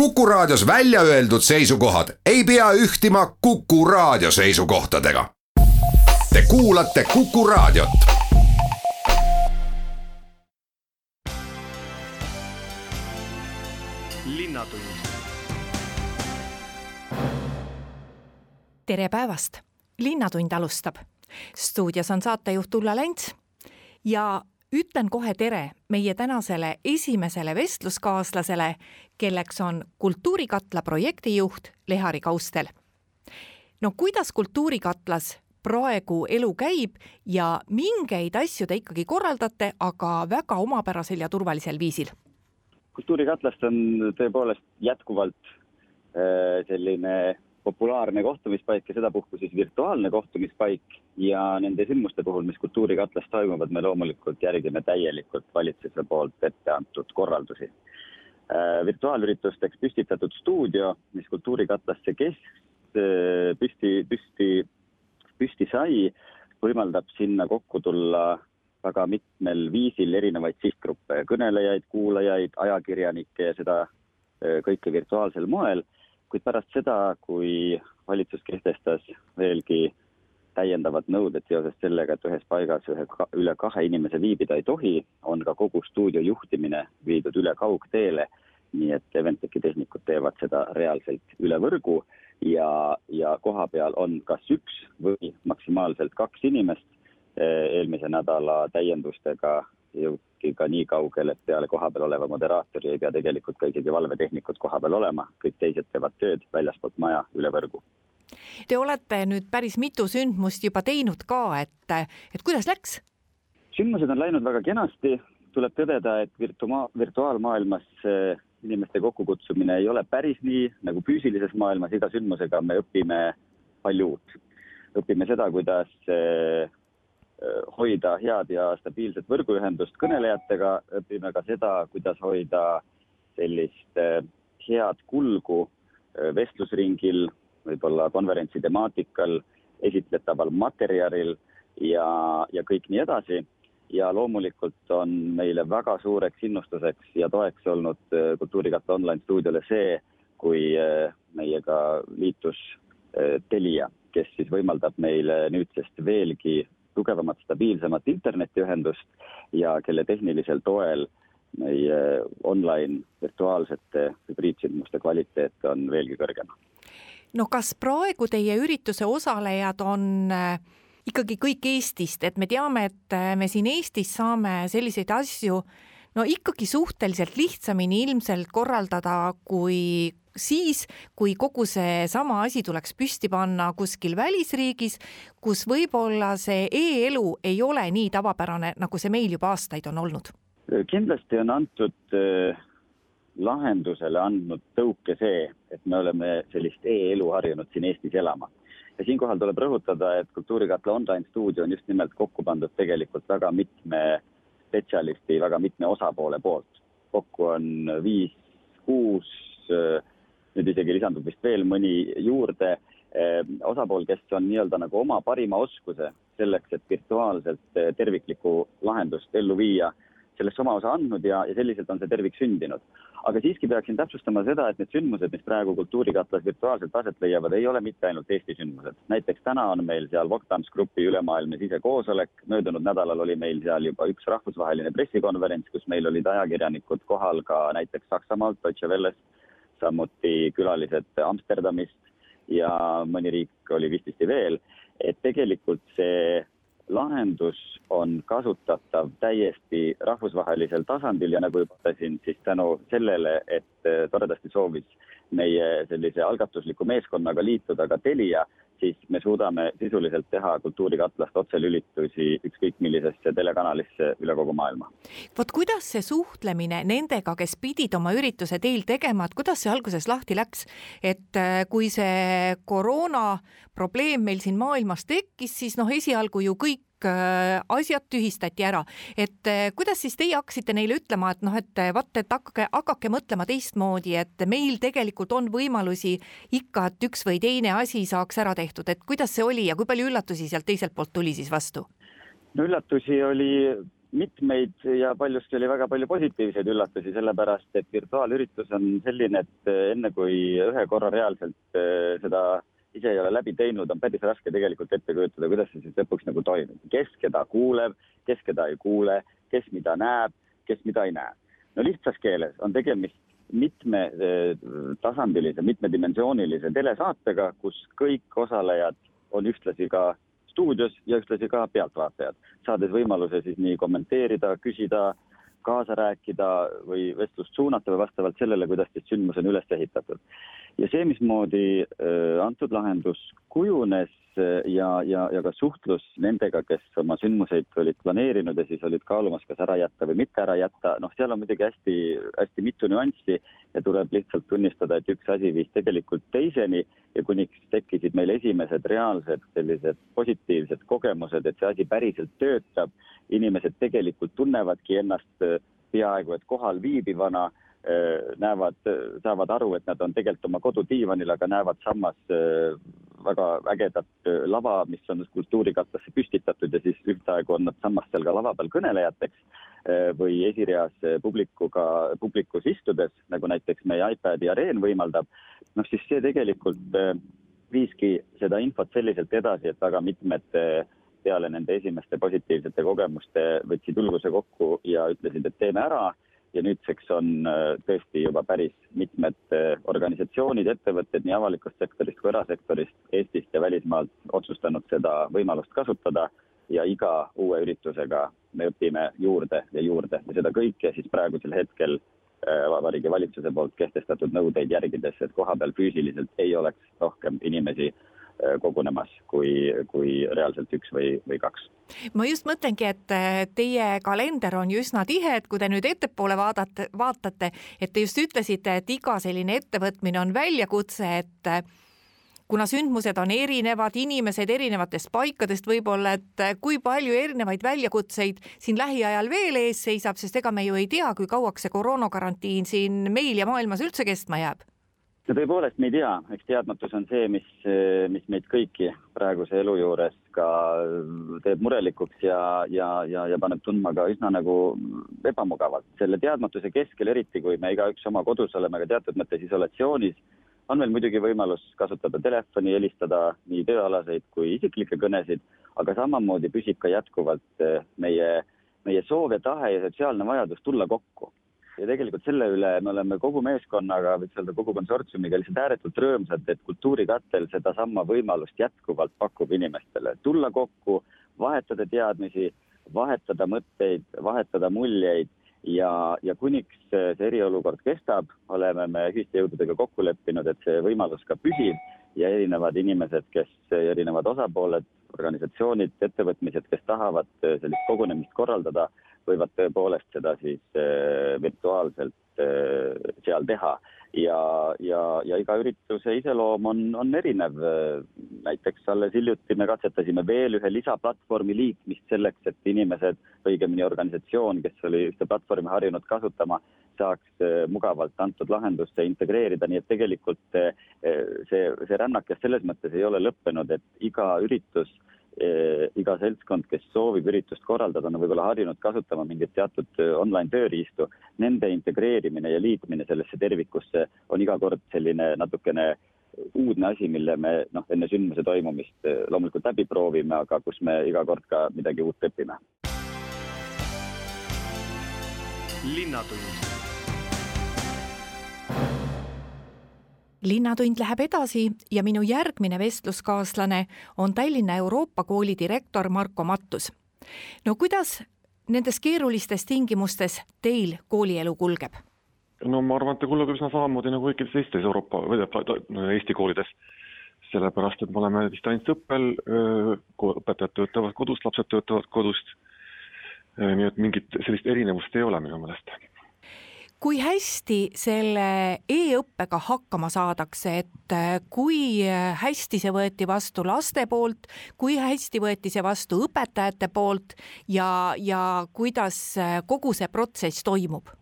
Kuku Raadios välja öeldud seisukohad ei pea ühtima Kuku Raadio seisukohtadega. Te kuulate Kuku Raadiot. tere päevast, Linnatund alustab. stuudios on saatejuht Ulla Lents ja ütlen kohe tere meie tänasele esimesele vestluskaaslasele, kelleks on Kultuurikatla projektijuht Lehari Kaustel. no kuidas Kultuurikatlas praegu elu käib ja mingeid asju te ikkagi korraldate, aga väga omapärasel ja turvalisel viisil? kultuurikatlast on tõepoolest jätkuvalt äh, selline populaarne kohtumispaik ja sedapuhku siis virtuaalne kohtumispaik ja nende sündmuste puhul, mis Kultuurikatlas toimuvad, me loomulikult järgime täielikult valitsuse poolt ette antud korraldusi. Virtuaalüritusteks püstitatud stuudio, mis Kultuurikatlasse kes- äh,, püsti, püsti, püsti sai, võimaldab sinna kokku tulla väga mitmel viisil erinevaid sihtgruppe, kõnelejaid, kuulajaid, ajakirjanikke ja seda äh, kõike virtuaalsel moel. Kuid pärast seda, kui valitsus kehtestas veelgi täiendavad nõuded seoses sellega, et ühes paigas ühe, üle kahe inimese viibida ei tohi, on ka kogu stuudio juhtimine viidud üle kaugteele. nii et Eventeki tehnikud teevad seda reaalselt üle võrgu ja, ja kohapeal on kas üks või maksimaalselt kaks inimest. eelmise nädala täiendustega jõuti ka nii kaugele, et peale kohapeal oleva moderaatori ei pea tegelikult ka isegi valvetehnikud kohapeal olema, kõik teised teevad tööd väljaspoolt maja üle võrgu. Te olete nüüd päris mitu sündmust juba teinud ka, et, et kuidas läks? sündmused on läinud väga kenasti, tuleb tõdeda, et virtua-, virtuaalmaailmas inimeste kokkukutsumine ei ole päris nii nagu füüsilises maailmas, iga sündmusega me õpime palju uut. õpime seda, kuidas Äh, hoida head ja stabiilset võrguühendust kõnelejatega, õpime ka seda, kuidas hoida sellist head kulgu vestlusringil, võib-olla konverentsi temaatikal, esitletaval materjalil ja, ja kõik nii edasi. ja loomulikult on meile väga suureks innustuseks ja toeks olnud Kultuurikatla online stuudiole see, kui meiega liitus Telia, kes siis võimaldab meile nüüdsest veelgi tugevamat, stabiilsemat internetiühendust ja kelle tehnilisel toel meie online virtuaalsete hübriidsündmuste kvaliteet on veelgi kõrgem. No kas praegu teie ürituse osalejad on äh, ikkagi kõik Eestist, et me teame, et äh, me siin Eestis saame selliseid asju no ikkagi suhteliselt lihtsamini ilmselt korraldada kui siis, kui kogu seesama asi tuleks püsti panna kuskil välisriigis, kus võib-olla see e-elu ei ole nii tavapärane, nagu see meil juba aastaid on olnud? kindlasti on antud äh, lahendusele andnud tõuke see, et me oleme sellist e-elu harjunud siin Eestis elama. ja siinkohal tuleb rõhutada, et Kultuurikatla online stuudio on just nimelt kokku pandud tegelikult väga mitme spetsialisti, väga mitme osapoole poolt. kokku on viis-kuus äh, nüüd isegi lisandub vist veel mõni juurde osapool, kes on nii-öelda nagu oma parima oskuse selleks, et virtuaalselt terviklikku lahendust ellu viia, sellesse oma osa andnud ja, ja selliselt on see tervik sündinud. aga siiski peaksin täpsustama seda, et need sündmused, mis praegu Kultuurikatlas virtuaalselt aset leiavad, ei ole mitte ainult Eesti sündmused. näiteks täna on meil seal Voctams Grupi ülemaailmne sisekoosolek, möödunud nädalal oli meil seal juba üks rahvusvaheline pressikonverents, kus meil olid ajakirjanikud kohal ka näiteks Saksamaalt, Deutsche Wellest samuti külalised Amsterdamist ja mõni riik oli vististi veel, et tegelikult see lahendus on kasutatav täiesti rahvusvahelisel tasandil ja nagu juba ütlesin, siis tänu sellele, et toredasti soovis meie sellise algatusliku meeskonnaga liituda ka Telia, siis me suudame sisuliselt teha Kultuurikatlast otselülitusi ükskõik millisesse telekanalisse üle kogu maailma. vot kuidas see suhtlemine nendega, kes pidid oma ürituse teil tegema, et kuidas see alguses lahti läks, et äh, kui see koroona probleem meil siin maailmas tekkis, siis noh, esialgu ju kõik Äh, asjad tühistati ära, et äh, kuidas siis teie hakkasite neile ütlema, et noh, et äh, vaat, et hakake, hakake mõtlema teistmoodi, et meil tegelikult on võimalusi ikka, et üks või teine asi saaks ära tehtud, et kuidas see oli ja kui palju üllatusi sealt teiselt poolt tuli siis vastu? no üllatusi oli mitmeid ja paljuski oli väga palju positiivseid üllatusi, sellepärast et virtuaalüritus on selline, et enne kui ühe korra reaalselt seda ise ei ole läbi teinud, on päris raske tegelikult ette kujutada, kuidas see siis lõpuks nagu toimub. kes keda kuuleb, kes keda ei kuule, kes mida näeb, kes mida ei näe. no lihtsas keeles on tegemist mitmetasandilise, mitmedimensioonilise telesaatega, kus kõik osalejad on ühtlasi ka stuudios ja ühtlasi ka pealtvaatajad, saades võimaluse siis nii kommenteerida, küsida, kaasa rääkida või vestlust suunata või vastavalt sellele, kuidas siis sündmus on üles ehitatud. ja see, mismoodi äh, antud lahendus kujunes äh, ja, ja, ja ka suhtlus nendega, kes oma sündmuseid olid planeerinud ja siis olid kaalumas, kas ära jätta või mitte ära jätta, noh, seal on muidugi hästi, hästi mitu nüanssi ja tuleb lihtsalt tunnistada, et üks asi viis tegelikult teiseni ja kuniks tekkisid meil esimesed reaalsed sellised positiivsed kogemused, et see asi päriselt töötab, inimesed tegelikult tunnevadki ennast äh, peaaegu et kohal viibivana, äh, näevad, saavad aru, et nad on tegelikult oma kodudiivanil, aga näevad samas äh, väga ägedat lava, mis on kultuurikatlasse püstitatud ja siis ühtaegu on nad samas seal ka lava peal kõnelejateks või esireas publikuga, publikus istudes, nagu näiteks meie iPadi areen võimaldab, noh siis see tegelikult viiski seda infot selliselt edasi, et väga mitmed peale nende esimeste positiivsete kogemuste võtsid julguse kokku ja ütlesid, et teeme ära ja nüüdseks on äh, tõesti juba päris mitmed äh, organisatsioonid, ettevõtted nii avalikust sektorist kui erasektorist Eestist ja välismaalt otsustanud seda võimalust kasutada. Ja iga uue üritusega me õpime juurde ja juurde. Ja seda kõike siis praegusel hetkel äh, Vabariigi Valitsuse poolt kehtestatud nõudeid järgides, et kohapeal füüsiliselt ei oleks rohkem inimesi kogunemas kui, kui reaalselt üks või, või kaks. ma just mõtlengi, et teie kalender on ju üsna tihe, et kui te nüüd ettepoole vaadate, vaatate, et te just ütlesite, et iga selline ettevõtmine on väljakutse, et kuna sündmused on erinevad, inimesed erinevatest paikadest võib-olla, et kui palju erinevaid väljakutseid siin lähiajal veel ees seisab, sest ega me ju ei tea, kui kauaks see koroonakarantiin siin meil ja maailmas üldse kestma jääb no tõepoolest me ei tea, eks teadmatus on see, mis, mis meid kõiki praeguse elu juures ka teeb murelikuks ja, ja, ja, ja paneb tundma ka üsna nagu ebamugavalt. selle teadmatuse keskel, eriti kui me igaüks oma kodus oleme ka teatud mõttes isolatsioonis, on meil muidugi võimalus kasutada telefoni, helistada nii tööalaseid kui isiklikke kõnesid, aga samamoodi püsib ka jätkuvalt meie, meie soov ja tahe ja sotsiaalne vajadus tulla kokku ja tegelikult selle üle me oleme kogu meeskonnaga, võiks öelda kogu konsortsiumiga lihtsalt ääretult rõõmsad, et Kultuurikattel sedasama võimalust jätkuvalt pakub inimestele, tulla kokku, vahetada teadmisi, vahetada mõtteid, vahetada muljeid ja, ja kuniks see eriolukord kestab, oleme me ühiste jõududega kokku leppinud, et see võimalus ka püsib ja erinevad inimesed, kes, erinevad osapooled, organisatsioonid, ettevõtmised, kes tahavad sellist kogunemist korraldada, võivad tõepoolest seda siis äh, virtuaalselt äh, seal teha ja, ja, ja iga ürituse iseloom on, on erinev. näiteks alles hiljuti me katsetasime veel ühe lisaplatvormi liitmist selleks, et inimesed, õigemini organisatsioon, kes oli ühte platvormi harjunud kasutama, saaks äh, mugavalt antud lahendusse integreerida, nii et tegelikult see, see rännak selles mõttes ei ole lõppenud, et iga üritus Eh, iga seltskond, kes soovib üritust korraldada, on võib-olla harjunud kasutama mingit teatud eh, online tööriistu, nende integreerimine ja liitmine sellesse tervikusse on iga kord selline natukene uudne asi, mille me noh, enne sündmuse toimumist eh, loomulikult läbi proovime, aga kus me iga kord ka midagi uut õpime. linnatund linnatund läheb edasi ja minu järgmine vestluskaaslane on Tallinna Euroopa kooli direktor Marko Mattus. no kuidas nendes keerulistes tingimustes teil koolielu kulgeb? no ma arvan, et ta kulgeb üsna samamoodi nagu kõikides teistes Euroopa või Eesti koolides, sellepärast et me oleme distantsõppel, õpetajad töötavad kodust, lapsed töötavad kodust, nii et mingit sellist erinevust ei ole minu meelest kui hästi selle e-õppega hakkama saadakse, et äh, kui hästi see võeti vastu laste poolt, kui hästi võeti see vastu õpetajate poolt ja, ja kuidas äh, kogu see protsess toimub?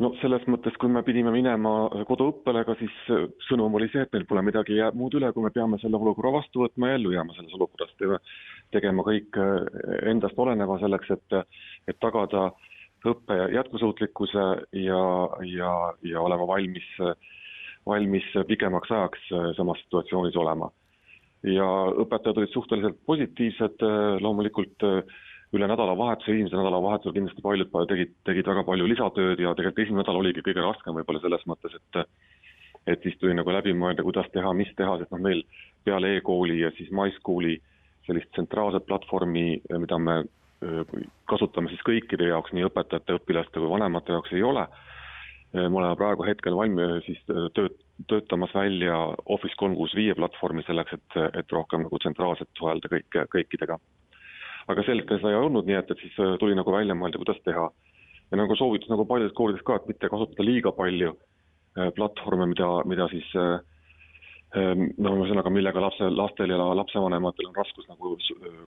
no selles mõttes, kui me pidime minema koduõppele, ega siis äh, sõnum oli see, et meil pole midagi muud üle, kui me peame selle olukorra vastu võtma ja ellu jääma selles olukorras. tegema kõik endast oleneva selleks, et, et tagada õppe jätkusuutlikkuse ja, ja, ja olema valmis, valmis pikemaks ajaks samas situatsioonis olema. ja õpetajad olid suhteliselt positiivsed, loomulikult üle nädalavahetuse, esimese nädalavahetusel kindlasti paljud tegid, tegid väga palju lisatööd ja tegelikult esimene nädal oligi kõige raskem võib-olla selles mõttes, et et siis tuli nagu läbi mõelda, kuidas teha, mis teha, sest noh, meil peale e-kooli ja siis MySchool'i sellist tsentraalset platvormi, mida me kasutame siis kõikide jaoks, nii õpetajate, õpilaste kui vanemate jaoks ei ole. me oleme praegu hetkel valmi-, siis tööt-, töötamas välja Office kolm kuus viie platvormi selleks, et, et rohkem nagu tsentraalselt suhelda kõike, kõikidega aga sel hetkel seda ei olnud, nii et, et siis tuli nagu välja mõelda, kuidas teha. ja nagu soovitus nagu paljudes koolides ka, et mitte kasutada liiga palju platvorme, mida, mida siis äh, ähm, no ühesõnaga, millega lapse, lastel ja lapsevanematel on raskus nagu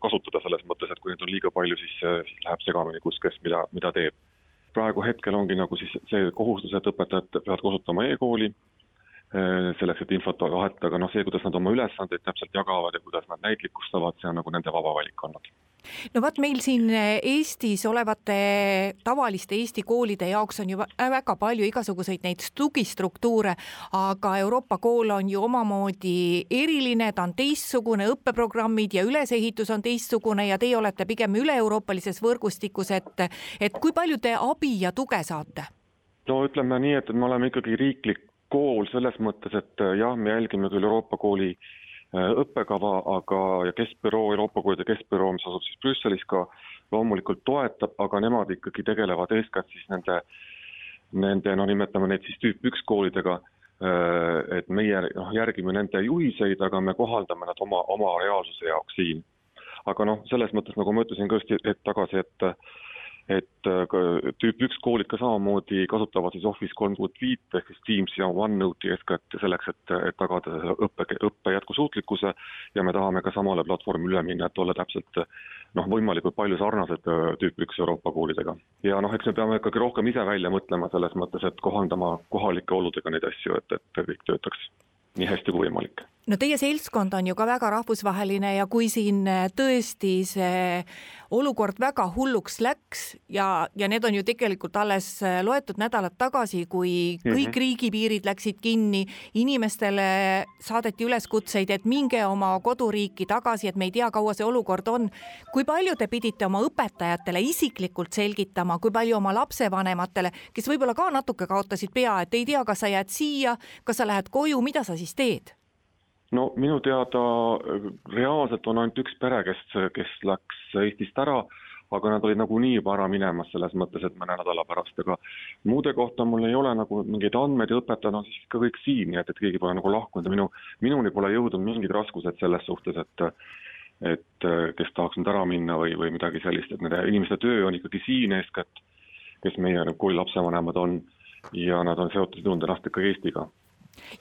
kasutada selles mõttes, et kui neid on liiga palju, siis, siis läheb segamini, kus kes mida, mida teeb. praegu hetkel ongi nagu siis see kohustus, et õpetajad peavad kasutama e-kooli, selleks, et infot vahetada, aga noh, see, kuidas nad oma ülesandeid täpselt jagavad ja kuidas nad näitlikustavad, see on nagu nende vaba valik olnud no vot, meil siin Eestis olevate tavaliste Eesti koolide jaoks on ju väga palju igasuguseid neid tugistruktuure, aga Euroopa kool on ju omamoodi eriline, ta on teistsugune, õppeprogrammid ja ülesehitus on teistsugune ja teie olete pigem üle-euroopalises võrgustikus, et, et kui palju te abi ja tuge saate? no ütleme nii, et me oleme ikkagi riiklik kool selles mõttes, et jah, me jälgime küll Euroopa kooli äh, Äh, õppekava, aga, ja keskbüroo, Euroopa Koolide Keskbüroo, mis asub siis Brüsselis ka, loomulikult toetab, aga nemad ikkagi tegelevad eeskätt siis nende, nende noh, nimetame neid siis tüüp üks koolidega, äh, et meie noh, järgime nende juhiseid, aga me kohaldame nad oma, oma reaalsuse jaoks siin. aga noh, selles mõttes, nagu ma ütlesin ka just hetk tagasi, et et äh, tüüp üks koolid ka samamoodi kasutavad siis Office kolm kuut viit ehk siis Teamsi ja OneNote'i eeskätt selleks, et, et tagada õppe, õppe jätkusuutlikkuse ja me tahame ka samale platvormile üle minna, et olla täpselt noh, võimalikult palju sarnased äh, tüüp üks Euroopa koolidega. ja noh, eks me peame ikkagi rohkem ise välja mõtlema selles mõttes, et kohandama kohalike oludega neid asju, et, et kõik töötaks nii hästi kui võimalik no teie seltskond on ju ka väga rahvusvaheline ja kui siin äh, tõesti see olukord väga hulluks läks ja, ja need on ju tegelikult alles äh, loetud nädalad tagasi, kui kõik mm -hmm. riigipiirid läksid kinni, inimestele saadeti üleskutseid, et minge oma koduriiki tagasi, et me ei tea, kaua see olukord on. kui palju te pidite oma õpetajatele isiklikult selgitama, kui palju oma lapsevanematele, kes võib-olla ka natuke kaotasid pea, et ei tea, kas sa jääd siia, kas sa lähed koju, mida sa siis teed? No minu teada äh, reaalselt on ainult üks pere, kes, kes läks Eestist ära, aga nad olid nagunii juba ära minemas selles mõttes, et mõne nädala pärast, aga muude kohta mul ei ole nagu mingeid andmeid ja õpetajad on siis ikka kõik siin, nii et, et keegi pole nagu lahkunud ja minu, minuni pole jõudnud mingid raskused selles suhtes, et et kes tahaks nüüd ära minna või, või midagi sellist, et nende inimeste töö on ikkagi siin eeskätt, kes meie nagu kooli lapsevanemad on. Ja nad on seotud, tundnud ennast ikkagi Eestiga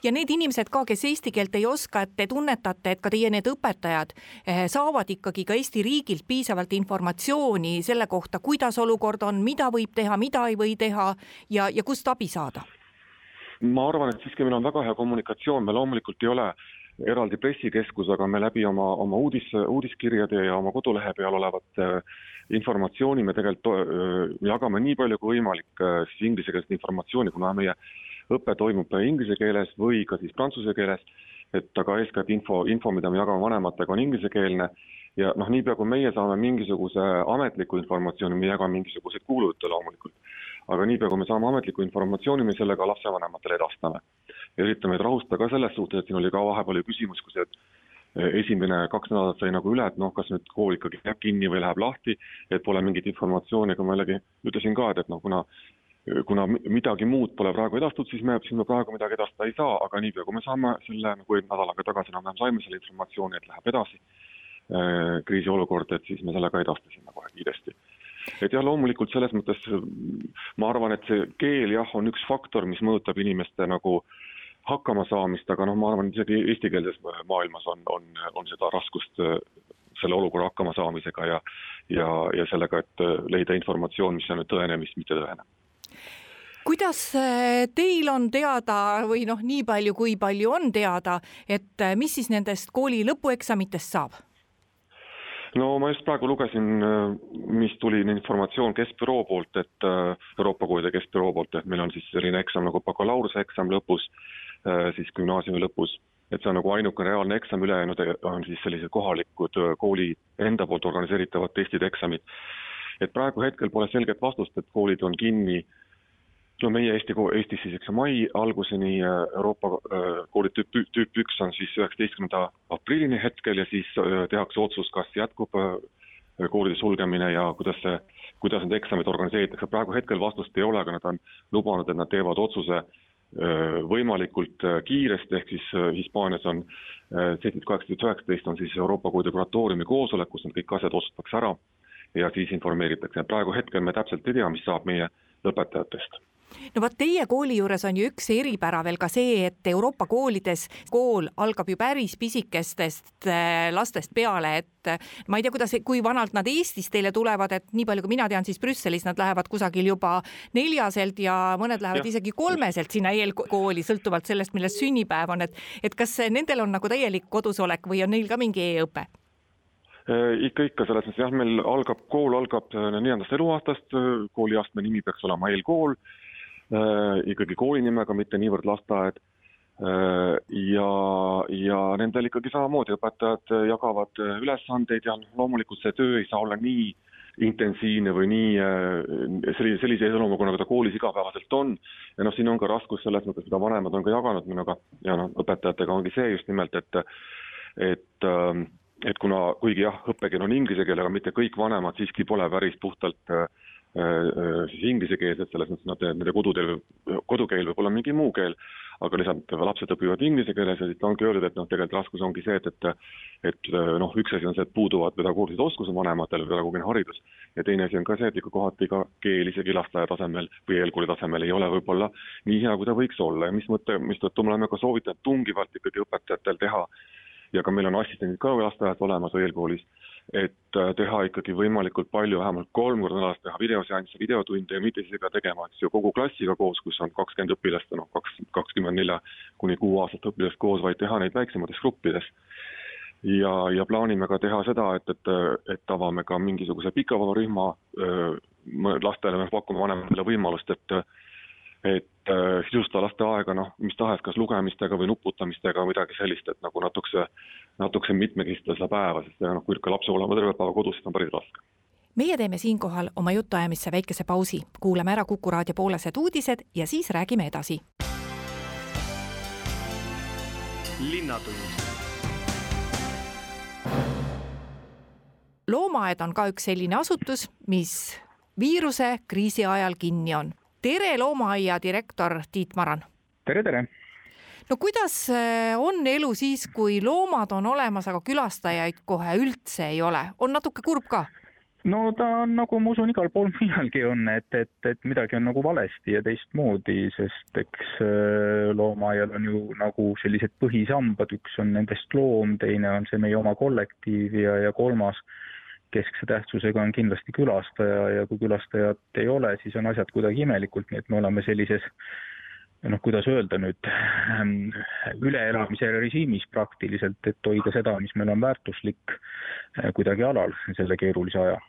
ja need inimesed ka, kes eesti keelt ei oska, et te tunnetate, et ka teie need õpetajad eh, saavad ikkagi ka Eesti riigilt piisavalt informatsiooni selle kohta, kuidas olukord on, mida võib teha, mida ei või teha ja, ja kust abi saada? ma arvan, et siiski meil on väga hea kommunikatsioon, me loomulikult ei ole eraldi pressikeskus, aga me läbi oma, oma uudis, uudiskirjade ja oma kodulehe peal olevat äh, informatsiooni me tegelikult äh, jagame nii palju kui võimalik äh, siis inglisekeelset informatsiooni, kuna meie õpe toimub inglise keeles või ka siis prantsuse keeles, et aga eeskätt info, info, mida me jagame vanematega, on inglisekeelne. Ja noh, niipea kui meie saame mingisuguse ametliku informatsiooni, me jagame mingisuguseid kuulujutte loomulikult, aga niipea kui me saame ametliku informatsiooni, me selle ka lapsevanematele edastame. ja üritame neid rahustada ka selles suhtes, et siin oli ka vahepeal ju küsimus, kus et esimene kaks nädalat sai nagu üle, et noh, kas nüüd kool ikkagi jääb kinni või läheb lahti, et pole mingit informatsiooni, aga ma jällegi ütlesin ka, et, et noh, kuna kuna midagi muud pole praegu edastatud, siis me, me praegu midagi edastada ei saa, aga niipea, kui me saame selle, nagu eelmine nädal aega tagasi enam-vähem saime selle informatsiooni, et läheb edasi äh, kriisiolukord, et siis me selle ka edastasime kohe kiiresti. et jah, loomulikult selles mõttes ma arvan, et see keel jah, on üks faktor, mis mõjutab inimeste nagu hakkamasaamist, aga noh, ma arvan, isegi eestikeelses maailmas on, on, on seda raskust äh, selle olukorra hakkamasaamisega ja ja, ja sellega, et leida informatsioon, mis on tõene, mis mitte tõene kuidas äh, teil on teada või noh, nii palju, kui palju on teada, et äh, mis siis nendest kooli lõpueksamitest saab? no ma just praegu lugesin, mis tuli informatsioon Keskbüroo poolt, et Euroopa koolide Keskbüroo poolt, et meil on siis selline eksam nagu bakalaureuseeksam lõpus, siis gümnaasiumi lõpus et see on nagu ainuke reaalne eksam, ülejäänud on siis sellised kohalikud kooli enda poolt organiseeritavad testid, eksamid. et praegu hetkel pole selget vastust, et koolid on kinni no meie Eesti, Eestis siis eks mai alguseni, Euroopa koolid tüüp, tüüp üks on siis üheksateistkümnenda aprillini hetkel ja siis tehakse otsus, kas jätkub koolide sulgemine ja kuidas see, kuidas need eksamid organiseeritakse, praegu hetkel vastust ei ole, aga nad on lubanud, et nad teevad otsuse võimalikult kiiresti, ehk siis Hispaanias on seitseteist, kaheksateist, üheksateist on siis Euroopa koolide kuratooriumi koosolek, kus need kõik asjad otsustatakse ära ja siis informeeritakse, praegu hetkel me täpselt ei tea, mis saab meie lõpetajatest no vot, teie kooli juures on ju üks eripära veel ka see, et Euroopa koolides kool algab ju päris pisikestest äh, lastest peale, et äh, ma ei tea, kuidas, kui vanalt nad Eestis teile tulevad, et nii palju, kui mina tean, siis Brüsselis nad lähevad kusagil juba neljaselt ja mõned lähevad ja. isegi kolmeselt sinna eelkooli, sõltuvalt sellest, millest sünnipäev on, et et kas nendel on nagu täielik kodusolek või on neil ka mingi e-õpe? Äh, ikka, ikka selles mõttes jah, meil algab, kool algab neljandast eluaastast, kooliastme nimi peaks olema eelkool ikkagi kooli nimega, mitte niivõrd lasteaed. Äh, ja, ja nendel ikkagi samamoodi õpetajad jagavad ülesandeid ja loomulikult see töö ei saa olla nii intensiivne või nii sellise, sellise iseloomuga, nagu ta koolis igapäevaselt on. ja noh, siin on ka raskus selles mõttes, mida vanemad on ka jaganud minuga ja noh, õpetajatega ongi see just nimelt, et, et ähm, et kuna, kuigi jah, õppekeel on inglise keel, aga mitte kõik vanemad siiski pole päris puhtalt äh, Äh, äh, siis inglisekeelsed, selles mõttes nad, nende koduteel, kodukeel võib olla mingi muu keel, aga lihtsalt lapsed õpivad inglise keeles ja siis ongi öeldud, et noh, tegelikult raskus ongi see, et, et et äh, noh, üks asi on see, et puuduvad pedagoogilised oskused vanematel, pedagoogiline haridus, ja teine asi on ka see, et ikka kohati ka keel isegi lasteaia tasemel või eelkooli tasemel ei ole võib-olla nii hea, kui ta võiks olla ja mis mõte, mistõttu me oleme ka soovitanud tungivalt ikkagi õpetajatel teha ja ka meil on assistendid ka lasteaias olemas või eelkoolis et äh, teha ikkagi võimalikult palju, vähemalt kolm korda nädalas teha videoseansse, videotunde ja mitte siis ega tegema, eks ju, kogu klassiga koos, kus on kakskümmend õpilast, noh, kaks, kakskümmend nelja kuni kuue aastast õpilast koos, vaid teha neid väiksemates gruppides. ja, ja plaanime ka teha seda, et, et, et avame ka mingisuguse pikapäevarühma, lastele me pakume vanematele võimalust, et et äh, sisustada laste aega noh, mis tahes, kas lugemistega või nuputamistega, midagi sellist, et nagu natukese, natukese mitmekesistada seda päeva, sest noh, kui ikka laps peab olema terve päeva kodus, siis on päris raske meie teeme siinkohal oma jutuajamisse väikese pausi, kuulame ära Kuku raadio poolased uudised ja siis räägime edasi. linnatund. loomaaed on ka üks selline asutus, mis viiruse kriisi ajal kinni on tere, loomaaia direktor Tiit Maran. tere, tere. no kuidas äh, on elu siis, kui loomad on olemas, aga külastajaid kohe üldse ei ole, on natuke kurb ka? no ta on nagu ma usun, igal pool mujalgi on, et, et, et midagi on nagu valesti ja teistmoodi, sest eks äh, loomaaial on ju nagu sellised põhisambad, üks on nendest loom, teine on see meie oma kollektiiv ja, ja kolmas keskse tähtsusega on kindlasti külastaja ja kui külastajat ei ole, siis on asjad kuidagi imelikult, nii et me oleme sellises noh, kuidas öelda nüüd, ähm, üleelamise režiimis praktiliselt, et hoida seda, mis meil on väärtuslik, äh, kuidagi alal selle keerulise aja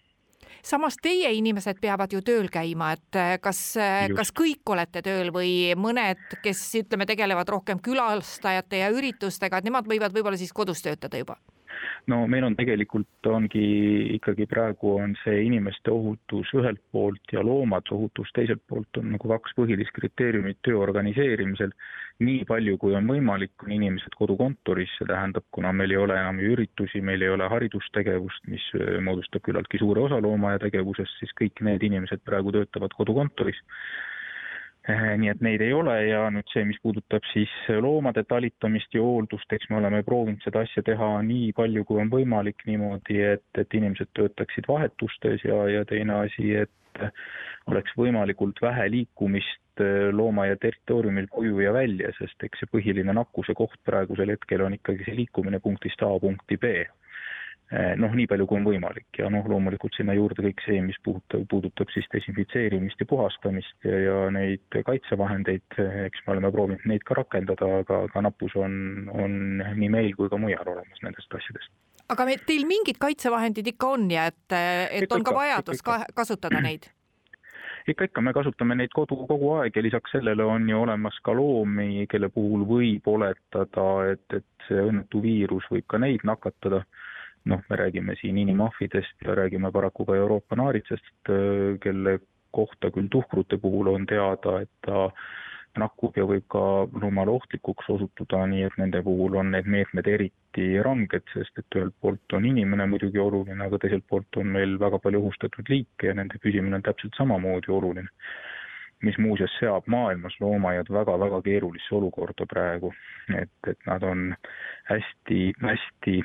samas teie inimesed peavad ju tööl käima, et äh, kas, äh, kas kõik olete tööl või mõned, kes ütleme, tegelevad rohkem külastajate ja üritustega, et nemad võivad võib-olla siis kodus töötada juba? No meil on tegelikult, ongi ikkagi praegu on see inimeste ohutus ühelt poolt ja loomade ohutus teiselt poolt on nagu kaks põhilist kriteeriumit töö organiseerimisel. nii palju, kui on võimalik, on inimesed kodukontoris, see tähendab, kuna meil ei ole enam üritusi, meil ei ole haridustegevust, mis moodustab küllaltki suure osa loomaaia tegevusest, siis kõik need inimesed praegu töötavad kodukontoris Äh, nii et neid ei ole ja nüüd see, mis puudutab siis loomade talitamist ja hooldust, eks me oleme proovinud seda asja teha nii palju, kui on võimalik niimoodi, et, et inimesed töötaksid vahetustes ja, ja teine asi, et oleks võimalikult vähe liikumist äh, loomaaia territooriumil koju ja välja, sest eks see põhiline nakkuse koht praegusel hetkel on ikkagi see liikumine punktist A punkti B noh, nii palju kui on võimalik ja noh, loomulikult sinna juurde kõik see, mis puudutab, puudutab siis desinfitseerimist ja puhastamist ja, ja neid kaitsevahendeid, eks me oleme proovinud neid ka rakendada, aga, aga nappus on, on nii meil kui ka mujal olemas nendest asjadest aga me, teil mingid kaitsevahendid ikka on ja et, et ikka, on ka vajadus ikka, ka, kasutada neid? ikka, ikka, me kasutame neid kodu kogu aeg ja lisaks sellele on ju olemas ka loomi, kelle puhul võib oletada, et, et see õnnetu viirus võib ka neid nakatada. Noh, me räägime siin inimahvidest ja räägime paraku ka Euroopa naaritsast, kelle kohta küll tuhkrute puhul on teada, et ta nakkub ja võib ka loomale ohtlikuks osutuda, nii et nende puhul on need meetmed eriti ranged, sest et ühelt poolt on inimene muidugi oluline, aga teiselt poolt on meil väga palju ohustatud liike ja nende püsimine on täpselt samamoodi oluline. Mis muuseas seab maailmas loomaaiad väga-väga keerulisse olukorda praegu, et, et nad on hästi, hästi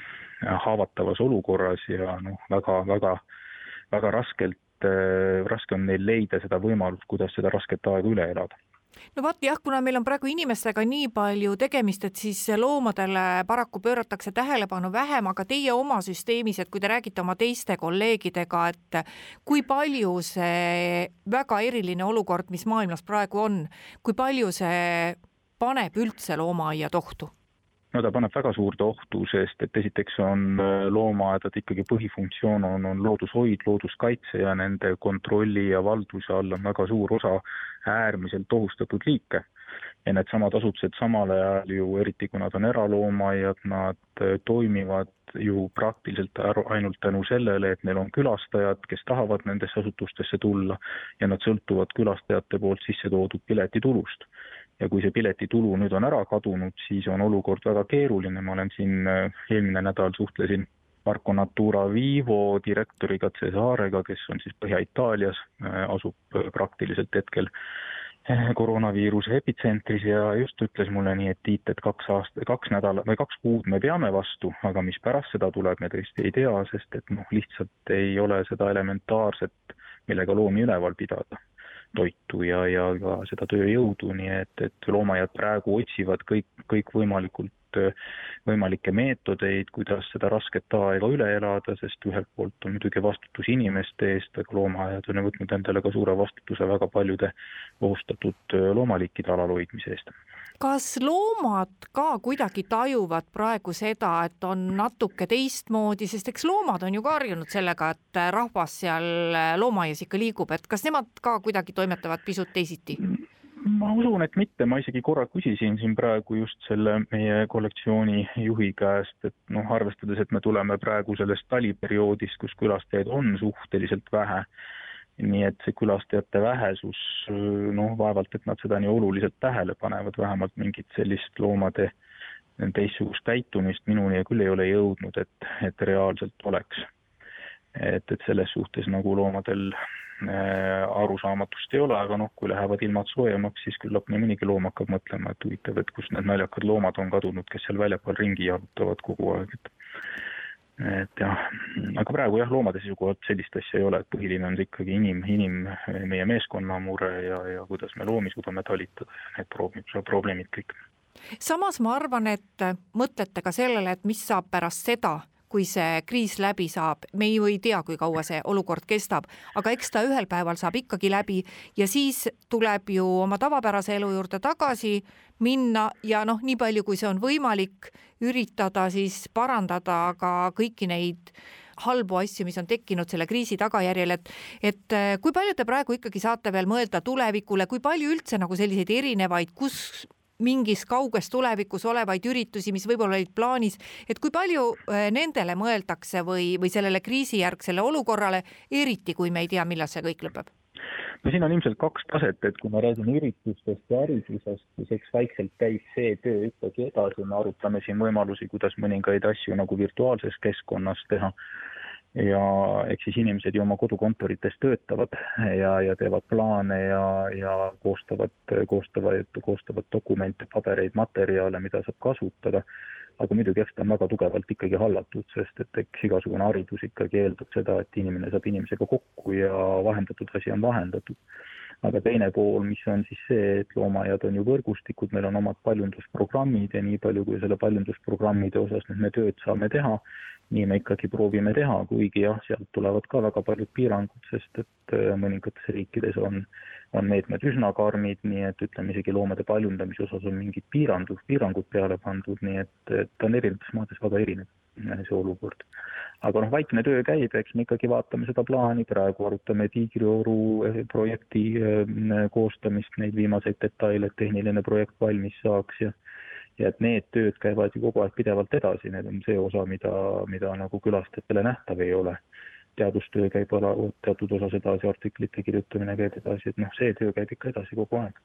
haavatavas olukorras ja noh, väga, väga, raskelt raske on neil leida seda võimalust, kuidas seda rasket aega üle elada no vot jah, kuna meil on praegu inimestega nii palju tegemist, et siis loomadele paraku pööratakse tähelepanu vähem, aga teie oma süsteemis, et kui te räägite oma teiste kolleegidega, et kui palju see väga eriline olukord, mis maailmas praegu on, kui palju see paneb üldse loomaaiad ohtu? No ta paneb väga suurde ohtu, sest et esiteks on äh, loomaaedade ikkagi põhifunktsioon on, on loodushoid, looduskaitse ja nende kontrolli ja valduse all on väga suur osa äärmiselt ohustatud liike. ja needsamad asutused samal ajal ju, eriti kui nad on eraloomaiad, nad äh, toimivad ju praktiliselt ainult tänu sellele, et neil on külastajad, kes tahavad nendesse asutustesse tulla ja nad sõltuvad külastajate poolt sisse toodud piletitulust ja kui see piletitulu nüüd on ära kadunud, siis on olukord väga keeruline, ma olen siin äh, eelmine nädal suhtlesin Marco Natura Vivo direktoriga Cesarega, kes on siis Põhja-Itaalias, äh, asub äh, praktiliselt hetkel koroonaviiruse epitsentris ja just ütles mulle nii, et Tiit, et kaks aasta, kaks nädalat või kaks kuud me peame vastu, aga mis pärast seda tuleb, me tõesti ei tea, sest et noh, lihtsalt ei ole seda elementaarset, millega loomi üleval pidada toitu ja, ja ka seda tööjõudu, nii et, et loomaaiad praegu otsivad kõik, kõikvõimalikult võimalikke meetodeid, kuidas seda rasket aega üle elada, sest ühelt poolt on muidugi vastutus inimeste eest, aga loomaaiad on võtnud endale ka suure vastutuse väga paljude ohustatud loomaliikide alalhoidmise eest kas loomad ka kuidagi tajuvad praegu seda, et on natuke teistmoodi, sest eks loomad on ju ka harjunud sellega, et rahvas seal loomaaias ikka liigub, et kas nemad ka kuidagi toimetavad pisut teisiti? ma usun, et mitte, ma isegi korra küsisin siin praegu just selle meie kollektsiooni juhi käest, et noh, arvestades, et me tuleme praegu sellest taliperioodist, kus külastajaid on suhteliselt vähe nii et see külastajate vähesus, noh, vaevalt, et nad seda nii oluliselt tähele panevad, vähemalt mingit sellist loomade teistsugust käitumist minuni küll ei ole jõudnud, et, et reaalselt oleks. et, et selles suhtes nagu loomadel äh, arusaamatust ei ole, aga noh, kui lähevad ilmad soojemaks, siis küllap nii mõnigi loom hakkab mõtlema, et huvitav, et kus need naljakad loomad on kadunud, kes seal väljapool ringi jalutavad kogu aeg, et et jah, aga praegu jah, loomade seisukohalt sellist asja ei ole, et põhiline on see ikkagi inim, inim, meie meeskonna mure ja, ja kuidas me loomi suudame talitada ja need probleemid, probleemid kõik. samas ma arvan, et mõtlete ka sellele, et mis saab pärast seda, kui see kriis läbi saab, me ju ei tea, kui kaua see olukord kestab, aga eks ta ühel päeval saab ikkagi läbi ja siis tuleb ju oma tavapärase elu juurde tagasi minna ja noh, nii palju, kui see on võimalik, üritada siis parandada ka kõiki neid halbu asju, mis on tekkinud selle kriisi tagajärjel, et et kui palju te praegu ikkagi saate veel mõelda tulevikule, kui palju üldse nagu selliseid erinevaid, kus mingis kauges tulevikus olevaid üritusi, mis võib-olla olid plaanis, et kui palju äh, nendele mõeldakse või, või sellele kriisijärgsele olukorrale, eriti kui me ei tea, millal see kõik lõpeb? no siin on ilmselt kaks taset, et kui me räägime üritustest ja haridusest, siis eks vaikselt käib see töö ikkagi edasi, me arutame siin võimalusi, kuidas mõningaid asju nagu virtuaalses keskkonnas teha ja eks siis inimesed ju oma kodukontorites töötavad ja, ja teevad plaane ja, ja koostavad, koostavad, koostavad dokumente, pabereid, materjale, mida saab kasutada. aga muidugi, eks ta on väga tugevalt ikkagi hallatud, sest et eks igasugune haridus ikkagi eeldab seda, et inimene saab inimesega kokku ja vahendatud asi on vahendatud aga teine pool, mis on siis see, et loomaaiad on ju võrgustikud, meil on omad paljundusprogrammid ja nii palju, kui selle paljundusprogrammide osas nüüd me tööd saame teha, nii me ikkagi proovime teha, kuigi jah, sealt tulevad ka väga paljud piirangud, sest et äh, mõningates riikides on, on meetmed üsna karmid, nii et ütleme, isegi loomade paljundamise osas on mingid piirangud, piirangud peale pandud, nii et, et ta on erinevates maades väga erinev see olukord. aga noh, vaikne töö käib, eks me ikkagi vaatame seda plaani, praegu arutame Tiigrioru projekti koostamist, neid viimaseid detaile, et tehniline projekt valmis saaks ja ja et need tööd käivad ju kogu aeg pidevalt edasi, need on see osa, mida, mida nagu külastajatele nähtav ei ole teadustöö käib ala, teatud osas edasi, artiklite kirjutamine käib edasi, et noh, see töö käib ikka edasi kogu aeg.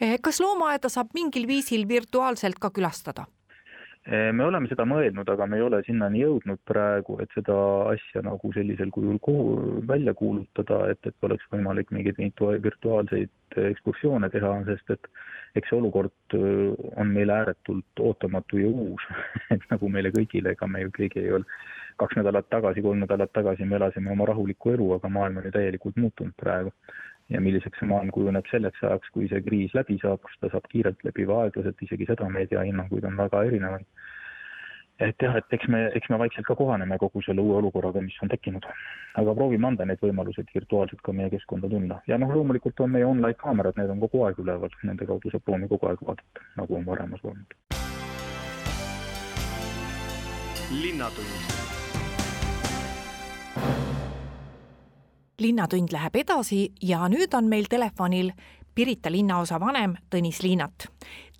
Eh, kas loomaaeda saab mingil viisil virtuaalselt ka külastada? Me oleme seda mõelnud, aga me ei ole sinnani jõudnud praegu, et seda asja nagu sellisel kujul kuhu, välja kuulutada, et, et oleks võimalik mingeid virtuaalseid ekskursioone teha, sest et eks see olukord on meile ääretult ootamatu ja uus et nagu meile kõigile, ega me ju keegi ei ole kaks nädalat tagasi, kolm nädalat tagasi me elasime oma rahulikku elu, aga maailm on ju täielikult muutunud praegu. Ja milliseks see maailm kujuneb selleks ajaks, kui see kriis läbi saab, kas ta saab kiirelt läbi või aeglaselt, isegi seda meediahinnanguid on väga erinevaid. et jah, et eks me, eks me vaikselt ka kohaneme kogu selle uue olukorraga, mis on tekkinud. aga proovime anda neid võimalusi virtuaalselt ka meie keskkonda tunda ja noh, loomulikult on meie online kaamerad, need on kogu aeg üleval, nende kaudu saab loomi kogu aeg vaadata, nagu on varamas olnud. linnatund linnatund läheb edasi ja nüüd on meil telefonil Pirita linnaosa vanem Tõnis Liinat.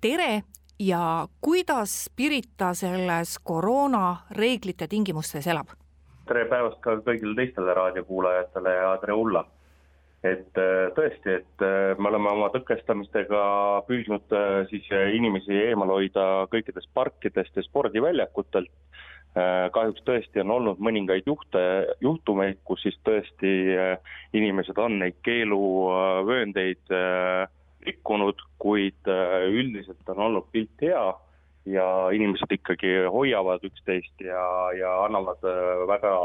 tere ja kuidas Pirita selles koroona reeglite tingimustes elab? tere päevast ka kõigile teistele raadiokuulajatele ja tere Ulla! et äh, tõesti, et äh, me oleme oma tõkestamistega püüdnud äh, siis inimesi eemal hoida kõikidest parkidest ja spordiväljakutelt kahjuks tõesti on olnud mõningaid juhte, juhtumeid, kus siis tõesti äh, inimesed on neid keeluvööndeid äh, rikkunud, kuid üldiselt on olnud pilt hea ja inimesed ikkagi hoiavad üksteist ja, ja annavad väga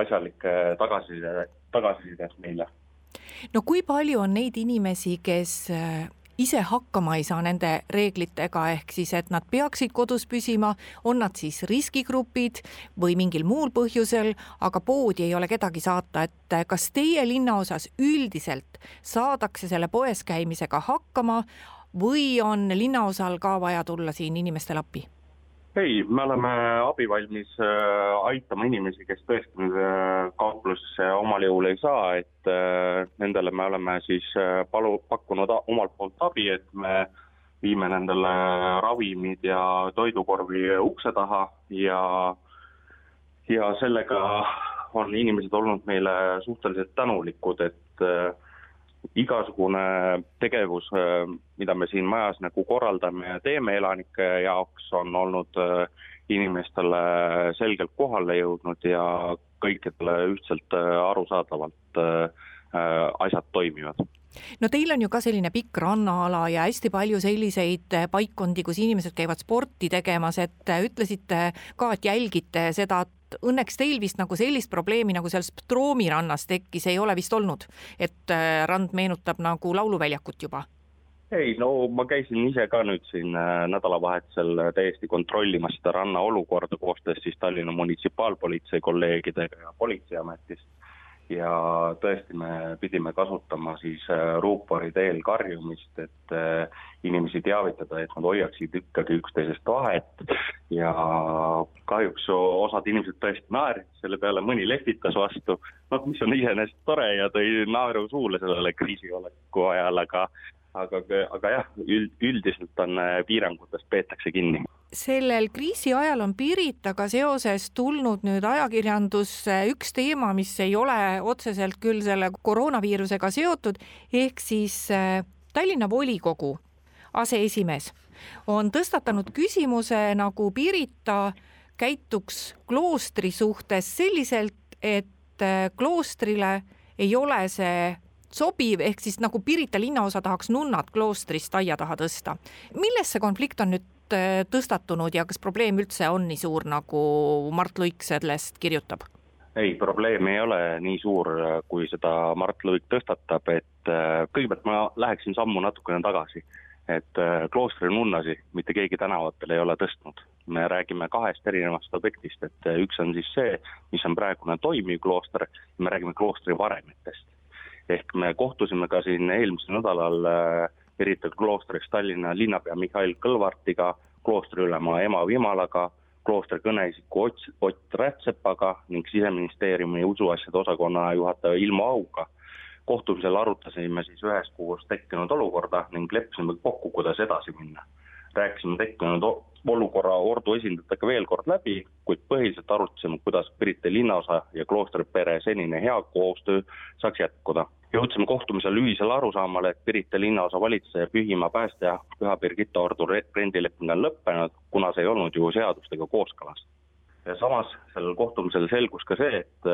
asjalikke tagasisidet, tagasisidet meile. no kui palju on neid inimesi, kes ise hakkama ei saa nende reeglitega, ehk siis, et nad peaksid kodus püsima, on nad siis riskigrupid või mingil muul põhjusel, aga poodi ei ole kedagi saata, et kas teie linnaosas üldiselt saadakse selle poes käimisega hakkama või on linnaosal ka vaja tulla siin inimestele appi? Ei, me oleme abivalmis äh, aitama inimesi, kes tõesti äh, kauplusesse omal jõul ei saa, et äh, nendele me oleme siis palu, pakkunud omalt poolt abi, et me viime nendele ravimid ja toidukorvi ukse taha ja, ja sellega on inimesed olnud meile suhteliselt tänulikud, et äh, igasugune tegevus, äh, mida me siin majas nagu korraldame ja teeme elanike jaoks, on olnud äh, inimestele selgelt kohale jõudnud ja kõikidele ühtselt äh, arusaadavalt asjad toimivad. No teil on ju ka selline pikk rannaala ja hästi palju selliseid paikkondi, kus inimesed käivad sporti tegemas, et ütlesite ka, et jälgite seda, et õnneks teil vist nagu sellist probleemi, nagu seal Stroomi rannas tekkis, ei ole vist olnud, et äh, rand meenutab nagu lauluväljakut juba? ei, no ma käisin ise ka nüüd siin äh, nädalavahetusel täiesti kontrollimas seda ranna olukorda koostöös siis Tallinna munitsipaalpolitsei kolleegidega ja Politseiametist ja tõesti, me pidime kasutama siis äh, ruupori teel karjumist, et äh, inimesi teavitada, et nad hoiaksid ikkagi üksteisest vahet. Ja kahjuks osad inimesed tõesti naersid selle peale, mõni lehvitas vastu, noh, mis on iseenesest tore ja tõi naeru suule sellele kriisioleku ajal, aga aga, aga jah, üld, üldiselt on äh, piirangutest peetakse kinni. Sellel kriisi ajal on Piritaga seoses tulnud nüüd ajakirjandusse üks teema, mis ei ole otseselt küll selle koroonaviirusega seotud, ehk siis äh, Tallinna volikogu aseesimees on tõstatanud küsimuse, nagu Pirita käituks kloostri suhtes selliselt, et äh, kloostrile ei ole see sobiv, ehk siis nagu Pirita linnaosa tahaks nunnad kloostrist aia taha tõsta. milles see konflikt on nüüd Äh, tõstatunud ja kas probleem üldse on nii suur, nagu Mart Luik sellest kirjutab? ei, probleem ei ole nii suur, kui seda Mart Luik tõstatab, et äh, kõigepealt ma läheksin sammu natukene tagasi. et äh, kloostri nunnasi mitte keegi tänavatel ei ole tõstnud. me räägime kahest erinevast objektist, et üks on siis see, mis on praegune toimiv klooster me räägime kloostri varemetest. Ehk me kohtusime ka siin eelmisel nädalal äh, Pirita kloostris Tallinna linnapea Mihhail Kõlvartiga, kloostriülema ema Vimalaga, kloostri kõneisiku Ott, Ott Rätsepaga ning Siseministeeriumi usuasjade osakonna juhataja Ilmo Auga. kohtumisel arutasime siis üheskoos tekkinud olukorda ning leppisime kokku, kuidas edasi minna. rääkisime tekkinud olukorra Ordu esindajatega veel kord läbi, kuid põhiliselt arutasime, kuidas Pirita linnaosa ja kloostri pere senine hea koostöö saaks jätkuda jõudsime kohtumisel ühisele arusaamale, et Pirita linnaosa valitseja Pühimaa päästja Püha Birgitta ordu rendileping on lõppenud, kuna see ei olnud ju seadustega kooskõlas. ja samas sellel kohtumisel selgus ka see, et,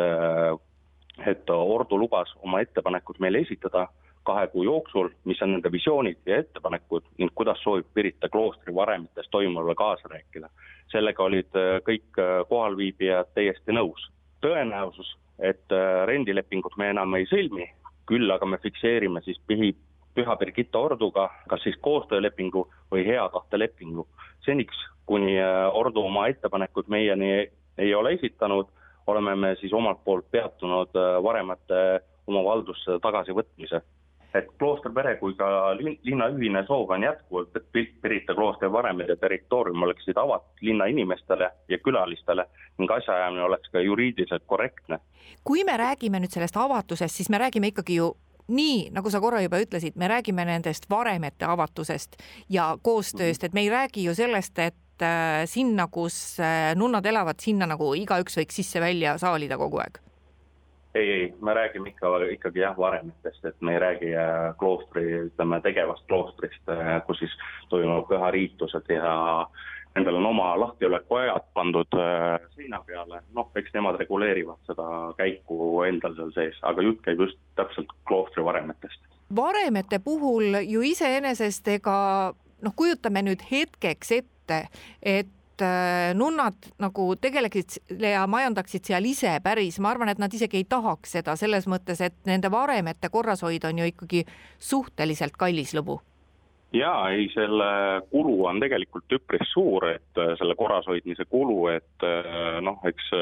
et ordu lubas oma ettepanekud meile esitada kahe kuu jooksul, mis on nende visioonid ja ettepanekud ning kuidas soovib Pirita kloostri varemites toimuvale kaasa rääkida. sellega olid kõik kohalviibijad täiesti nõus. tõenäosus, et rendilepingut me enam ei sõlmi, küll aga me fikseerime siis Pihi, Püha Birgitta orduga kas siis koostöölepingu või hea tahte lepingu. seniks, kuni äh, ordu oma ettepanekud meieni ei ole esitanud, oleme me siis omalt poolt peatunud äh, varemate oma valdusse tagasivõtmise. Et klooster pere kui ka linna ühine soov on jätkuvalt, et Pirita kloostri varemed ja territoorium oleksid avatud linna inimestele ja külalistele ning asjaajamine oleks ka juriidiliselt korrektne. Kui me räägime nüüd sellest avatusest, siis me räägime ikkagi ju nii, nagu sa korra juba ütlesid, me räägime nendest varemete avatusest ja koostööst, et me ei räägi ju sellest, et äh, sinna, kus äh, nunnad elavad, sinna nagu igaüks võiks sisse-välja saalida kogu aeg ei, ei, me räägime ikka, ikkagi jah, varemetest, et me ei räägi äh, kloostri, ütleme tegevast kloostrist, kus siis toimuvad pühariitused ja Nendel on oma lahtiolekuajad pandud äh, seina peale, noh, eks nemad reguleerivad seda käiku endal seal sees, aga jutt käib just täpselt kloostri varemetest. varemete puhul ju iseenesest ega noh, kujutame nüüd hetkeks ette, et äh, nunnad nagu tegeleksid ja majandaksid seal ise päris, ma arvan, et nad isegi ei tahaks seda selles mõttes, et nende varemete korrashoid on ju ikkagi suhteliselt kallis lõbu. Jaa, ei, selle kulu on tegelikult üpris suur, et äh, selle korrashoidmise kulu, et äh, noh, eks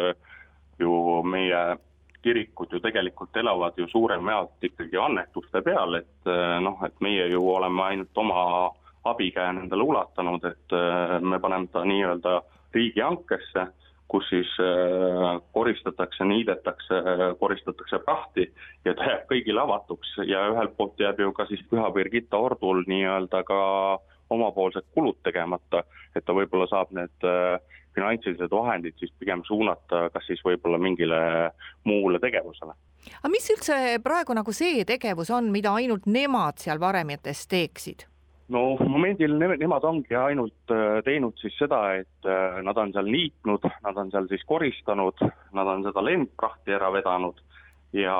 ju meie kirikud ju tegelikult elavad ju suuremjaolt ikkagi annetuste peal, et noh, et meie ju oleme ainult oma abikäe nendele ulatanud, et me paneme ta nii-öelda riigihankesse kus siis äh, koristatakse, niidetakse, koristatakse prahti ja ta jääb kõigile avatuks ja ühelt poolt jääb ju ka siis Püha Birgitta ordul nii-öelda ka omapoolsed kulud tegemata, et ta võib-olla saab need äh, finantsilised vahendid siis pigem suunata kas siis võib-olla mingile muule tegevusele. aga mis üldse praegu nagu see tegevus on, mida ainult nemad seal varemetes teeksid? No momendil ne nemad ongi ainult äh, teinud siis seda, et äh, nad on seal niitnud, nad on seal siis koristanud, nad on seda lendprahti ära vedanud ja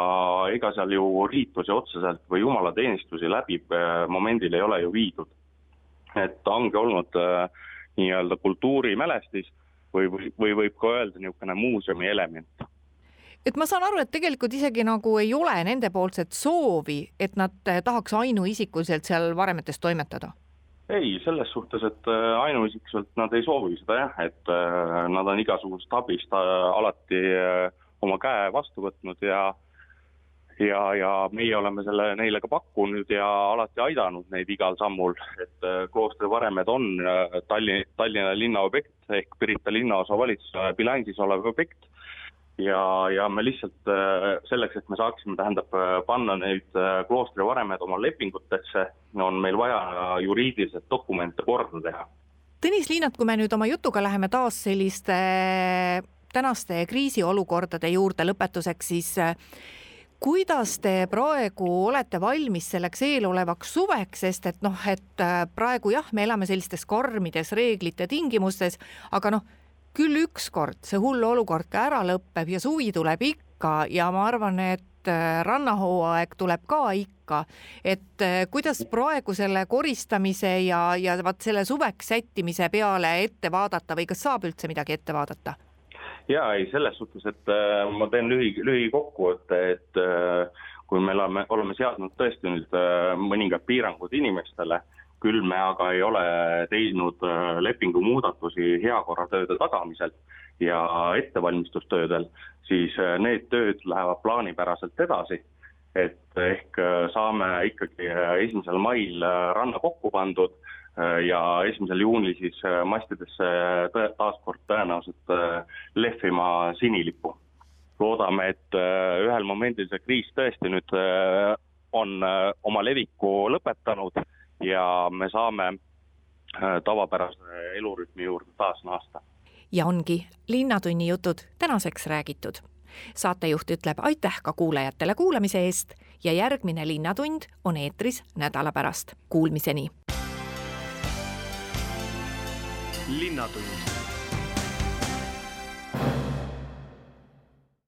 ega seal ju riitusi otseselt või jumalateenistusi läbi äh, momendil ei ole ju viidud. et ongi olnud nii-öelda kultuurimälestis või, või, või võib ka öelda niisugune muuseumi element et ma saan aru, et tegelikult isegi nagu ei ole nendepoolset soovi, et nad eh, tahaks ainuisikuliselt seal varemetes toimetada? ei, selles suhtes, et eh, ainuisikuliselt nad ei soovi seda jah, et eh, nad on igasugust abist alati oma käe vastu võtnud ja ja, ja meie oleme selle neile ka pakkunud ja alati aidanud neid igal sammul, et kloostri varemed on Tallinn, Tallinna linna objekt ehk Pirita linnaosa valitsuse bilansis olev objekt ja, ja me lihtsalt äh, selleks, et me saaksime, tähendab, äh, panna neid äh, kloostri varemed oma lepingutesse, on meil vaja juriidiliselt dokumente korda teha. Tõnis Liinat, kui me nüüd oma jutuga läheme taas selliste tänaste kriisiolukordade juurde lõpetuseks, siis kuidas te praegu olete valmis selleks eelolevaks suveks, sest et noh, et praegu jah, me elame sellistes karmides reeglite tingimustes, aga noh küll ükskord see hull olukord ka ära lõpeb ja suvi tuleb ikka ja ma arvan, et äh, rannahooaeg tuleb ka ikka, et äh, kuidas praegu selle koristamise ja, ja vaat selle suveks sättimise peale ette vaadata või kas saab üldse midagi ette vaadata? ja ei, selles suhtes, et äh, ma teen lühi, lühikokkuvõtte, et äh, kui me oleme, oleme seadnud tõesti nüüd äh, mõningad piirangud inimestele äh,, küll me aga ei ole teinud äh, lepingu muudatusi heakorratööde tagamisel ja ettevalmistustöödel, siis äh, need tööd lähevad plaanipäraselt edasi, et ehk äh, saame ikkagi esimesel mail ranna kokku pandud, ja esimesel juunil siis mastidesse taas kord tõenäoliselt lehvima sinilipu. loodame, et ühel momendil see kriis tõesti nüüd on oma leviku lõpetanud ja me saame tavapärase elurütmi juurde taas naasta ja ongi Linnatunni jutud tänaseks räägitud. saatejuht ütleb aitäh ka kuulajatele kuulamise eest ja järgmine Linnatund on eetris nädala pärast. Kuulmiseni. linnatund